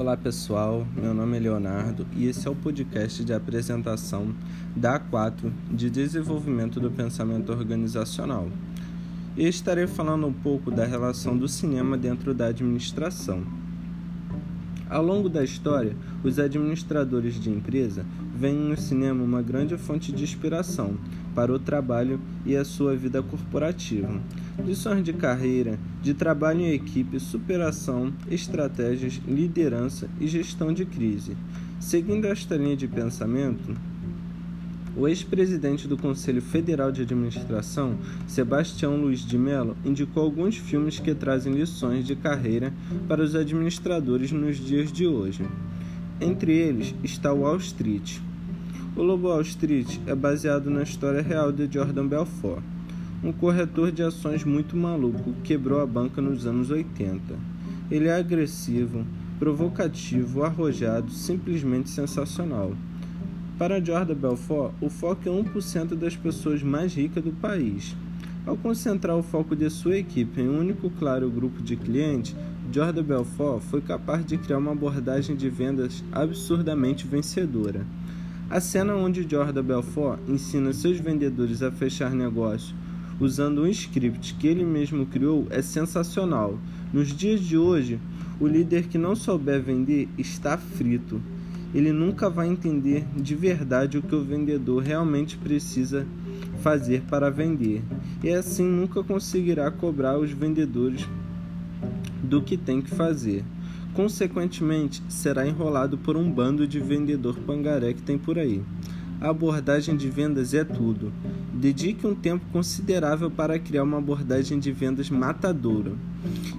Olá pessoal, meu nome é Leonardo e esse é o podcast de apresentação da A4 de Desenvolvimento do Pensamento Organizacional. E estarei falando um pouco da relação do cinema dentro da administração. Ao longo da história, os administradores de empresa veem no cinema uma grande fonte de inspiração para o trabalho e a sua vida corporativa. Lições de carreira, de trabalho em equipe, superação, estratégias, liderança e gestão de crise. Seguindo esta linha de pensamento, o ex-presidente do Conselho Federal de Administração, Sebastião Luiz de Mello, indicou alguns filmes que trazem lições de carreira para os administradores nos dias de hoje. Entre eles está Wall Street. O Lobo Wall Street é baseado na história real de Jordan Belfort, um corretor de ações muito maluco que quebrou a banca nos anos 80. Ele é agressivo, provocativo, arrojado, simplesmente sensacional. Para Jordan Belfort, o foco é 1% das pessoas mais ricas do país. Ao concentrar o foco de sua equipe em um único claro grupo de clientes, Jordan Belfort foi capaz de criar uma abordagem de vendas absurdamente vencedora. A cena onde Jordan Belfort ensina seus vendedores a fechar negócio usando um script que ele mesmo criou é sensacional. Nos dias de hoje, o líder que não souber vender está frito. Ele nunca vai entender de verdade o que o vendedor realmente precisa fazer para vender, e assim nunca conseguirá cobrar os vendedores do que tem que fazer. Consequentemente, será enrolado por um bando de vendedor pangaré que tem por aí. A abordagem de vendas é tudo. Dedique um tempo considerável para criar uma abordagem de vendas matadora,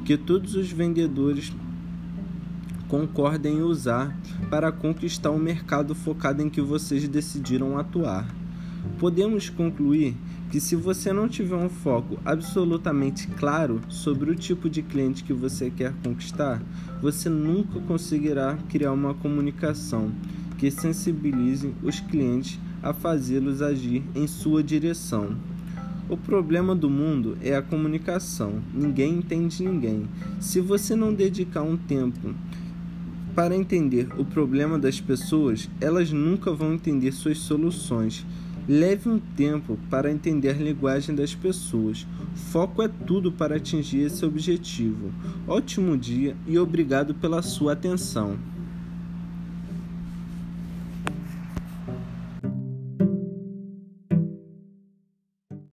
que todos os vendedores concordem em usar para conquistar o mercado focado em que vocês decidiram atuar. Podemos concluir que se você não tiver um foco absolutamente claro sobre o tipo de cliente que você quer conquistar, você nunca conseguirá criar uma comunicação que sensibilize os clientes a fazê-los agir em sua direção. O problema do mundo é a comunicação. Ninguém entende ninguém. Se você não dedicar um tempo para entender o problema das pessoas, elas nunca vão entender suas soluções. Leve um tempo para entender a linguagem das pessoas. Foco é tudo para atingir esse objetivo. Ótimo dia e obrigado pela sua atenção.